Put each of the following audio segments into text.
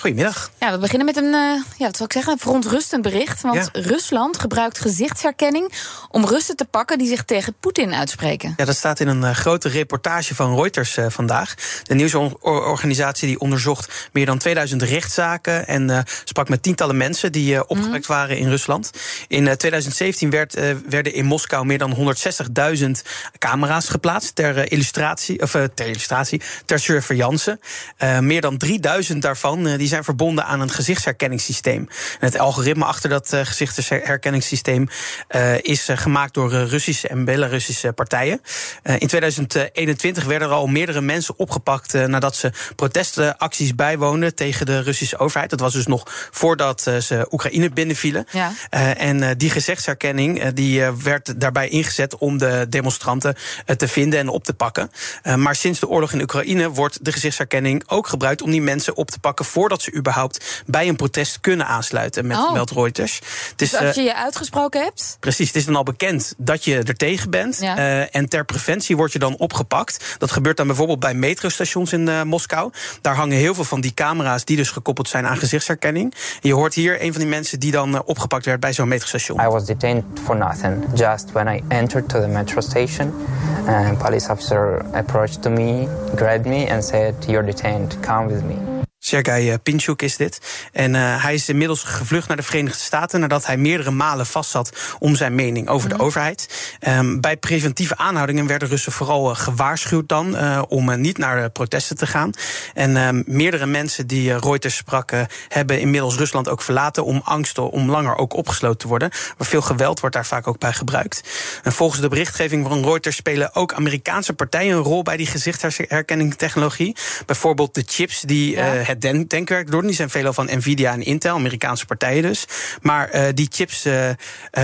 Goedemiddag. Ja, we beginnen met een, uh, ja, wat zal ik zeggen, een verontrustend bericht. Want Ja. Rusland gebruikt gezichtsherkenning om Russen te pakken die zich tegen Poetin uitspreken. Ja, dat staat in een eh, grote reportage van Reuters eh, vandaag. De nieuwsorganisatie die onderzocht meer dan 2000 rechtszaken en eh, sprak met tientallen mensen die eh, opgewekt waren in Rusland. In eh, 2017 werd, eh, werden in Moskou meer dan 160.000 camera's geplaatst ter eh, illustratie, of eh, ter illustratie, ter surveillance. Eh, meer dan 3000 daarvan eh, die zijn verbonden aan een gezichtsherkenningssysteem. En het algoritme achter dat eh, gezichtsherkenningssysteem eh, is eh, gemaakt door Russische en Belarussische partijen. In 2021 werden er al meerdere mensen opgepakt nadat ze protestacties bijwoonden tegen de Russische overheid. Dat was dus nog voordat ze Oekraïne binnenvielen. Ja. En die gezichtsherkenning die, werd daarbij ingezet om de demonstranten te vinden en op te pakken. Maar sinds de oorlog in Oekraïne wordt de gezichtsherkenning ook gebruikt om die mensen op te pakken voordat ze überhaupt bij een protest kunnen aansluiten, met Oh. meldt Reuters. Het is, Dus als eh, je je uitgesproken hebt, Precies, het is dan al bekend dat je er tegen bent. Ja. Eh, en ter preventie word je dan opgepakt. Dat gebeurt dan bijvoorbeeld bij metrostations in eh, Moskou. Daar hangen heel veel van die camera's die dus gekoppeld zijn aan gezichtsherkenning. En je hoort hier een van die mensen die dan opgepakt werd bij zo'n metrostation. I was detained for nothing. Just when I entered to the metro station, a police officer approached to me, grabbed me, and said, "You're detained. Come with me." Sergei eh, Pinchuk is dit. En eh, hij is inmiddels gevlucht naar de Verenigde Staten nadat hij meerdere malen vastzat om zijn mening over de overheid. Ehm, bij preventieve aanhoudingen werden Russen vooral eh, gewaarschuwd dan om niet naar de protesten te gaan. En ehm, meerdere mensen die Reuters sprak eh, hebben inmiddels Rusland ook verlaten om angst om langer ook opgesloten te worden. Maar veel geweld wordt daar vaak ook bij gebruikt. En volgens de berichtgeving van Reuters spelen ook Amerikaanse partijen een rol bij die gezichtsherkenning-technologie. Bijvoorbeeld de chips die Ja. Het den- denkwerk doen. Die zijn veelal van Nvidia en Intel, Amerikaanse partijen dus. Maar eh, die chips eh, eh,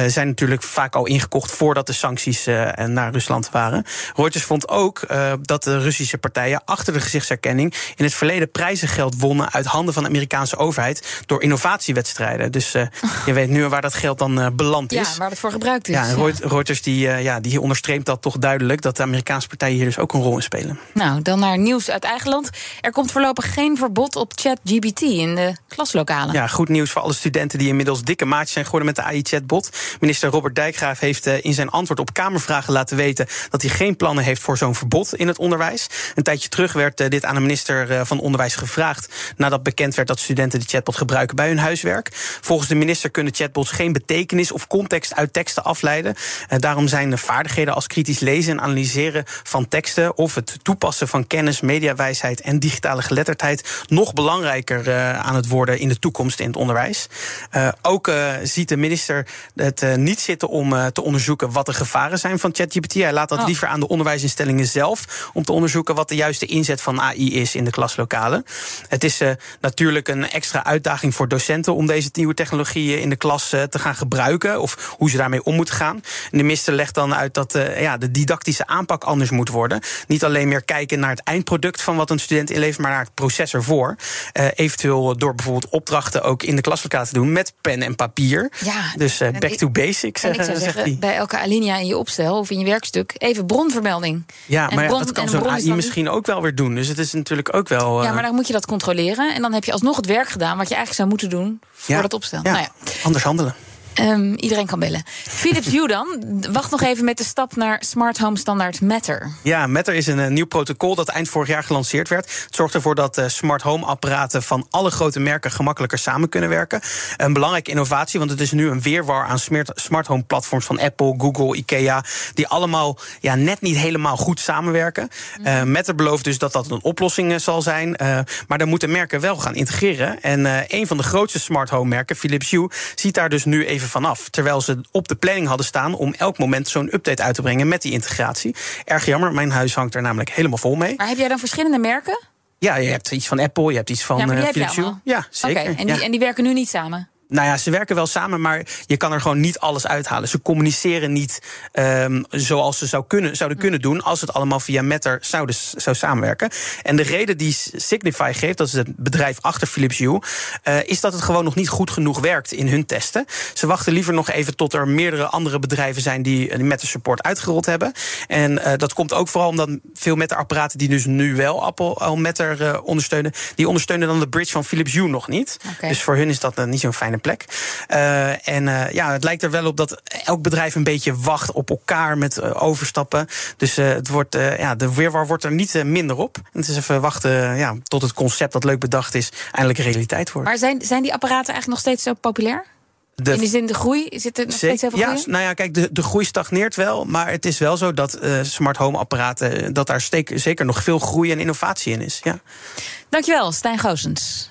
zijn natuurlijk vaak al ingekocht voordat de sancties naar Rusland waren. Reuters vond ook dat de Russische partijen achter de gezichtsherkenning in het verleden prijzengeld wonnen uit handen van de Amerikaanse overheid door innovatiewedstrijden. Dus je weet nu waar dat geld dan beland ja, is. waar het voor gebruikt is. Ja, en Reuters die, ja, die onderstreept dat toch duidelijk dat de Amerikaanse partijen hier dus ook een rol in spelen. Nou, dan naar nieuws uit eigen land. Er komt voorlopig geen verbod op ChatGPT in de klaslokalen. Ja, goed nieuws voor alle studenten die inmiddels dikke maatjes zijn geworden met de AI-chatbot. Minister Robert Dijkgraaf heeft eh, in zijn antwoord op Kamervragen laten weten dat hij geen plannen heeft voor zo'n verbod in het onderwijs. Een tijdje terug werd eh, dit aan de minister eh, van Onderwijs gevraagd nadat bekend werd dat studenten de chatbot gebruiken bij hun huiswerk. Volgens de minister kunnen chatbots geen betekenis of context uit teksten afleiden. Daarom zijn de vaardigheden als kritisch lezen en analyseren van teksten of het toepassen van kennis, mediawijsheid en digitale geletterdheid nog belangrijker eh, aan het worden in de toekomst in het onderwijs. Eh, ook eh, ziet de minister het niet zitten om te onderzoeken wat de gevaren zijn van ChatGPT. Hij laat dat Oh. liever aan de onderwijsinstellingen zelf om te onderzoeken wat de juiste inzet van AI is in de klaslokalen. Het is natuurlijk een extra uitdaging voor docenten om deze nieuwe technologieën in de klas te gaan gebruiken of hoe ze daarmee om moeten gaan. En de minister legt dan uit dat ja, de didactische aanpak anders moet worden. Niet alleen meer kijken naar het eindproduct van wat een student inlevert, maar naar het proces ervoor. Eh, eventueel door bijvoorbeeld opdrachten ook in de klaslokaal te doen met pen en papier. Ja, dus eh, back ik- to basics, En ik eh, zou zeggen, bij elke alinea in je opstel of in je werkstuk even bronvermelding. Ja, en maar ja, dat kan zo'n AI dan- misschien ook wel weer doen. Dus het is natuurlijk ook wel. Ja, maar dan moet je dat controleren. En dan heb je alsnog het werk gedaan wat je eigenlijk zou moeten doen voor ja, dat opstel. ja, Nou ja. Anders handelen. Ehm, iedereen kan bellen. Philips Hue dan. Wacht nog even met de stap naar Smart Home Standaard Matter. Ja, Matter is een eh, nieuw protocol dat eind vorig jaar gelanceerd werd. Het zorgt ervoor dat eh, smart home apparaten van alle grote merken gemakkelijker samen kunnen werken. Een belangrijke innovatie, want het is nu een weerwar aan smart, home platforms van Apple, Google, Ikea, die allemaal ja, net niet helemaal goed samenwerken. Eh, Matter belooft dus dat dat een oplossing zal zijn, maar daar moeten merken wel gaan integreren. En een van de grootste smart home merken, Philips Hue, ziet daar dus nu even vanaf. Terwijl ze op de planning hadden staan om elk moment zo'n update uit te brengen met die integratie. Erg jammer, mijn huis hangt er namelijk helemaal vol mee. Maar heb jij dan verschillende merken? Ja, je hebt iets van Apple, je hebt iets van ja, je Philips Hue. Ja, zeker. En, die, ja. en die werken nu niet samen? Nou ja, ze werken wel samen, maar je kan er gewoon niet alles uithalen. Ze communiceren niet um, zoals ze zou kunnen, zouden kunnen doen als het allemaal via Matter zouden, zou samenwerken. En de reden die Signify geeft, dat is het bedrijf achter Philips Hue, uh, is dat het gewoon nog niet goed genoeg werkt in hun testen. Ze wachten liever nog even tot er meerdere andere bedrijven zijn die, die Matter support uitgerold hebben. En uh, dat komt ook vooral omdat veel Matter-apparaten die dus nu wel Apple al Matter uh, ondersteunen, die ondersteunen dan de bridge van Philips Hue nog niet. Okay. Dus voor hun is dat niet zo'n fijne plek. Uh, en uh, ja, het lijkt er wel op dat elk bedrijf een beetje wacht op elkaar met uh, overstappen. Dus het wordt, ja, de weerwar wordt er niet minder op. En het is even wachten ja, tot het concept dat leuk bedacht is eindelijk realiteit wordt. Maar zijn, zijn die apparaten eigenlijk nog steeds zo populair? De, in de zin de groei? Zit er nog steeds heel veel ja, nou ja, kijk, de, de groei stagneert wel. Maar het is wel zo dat uh, smart home apparaten... dat daar steek, zeker nog veel groei en innovatie in is. Ja. Dankjewel, Stijn Goosens.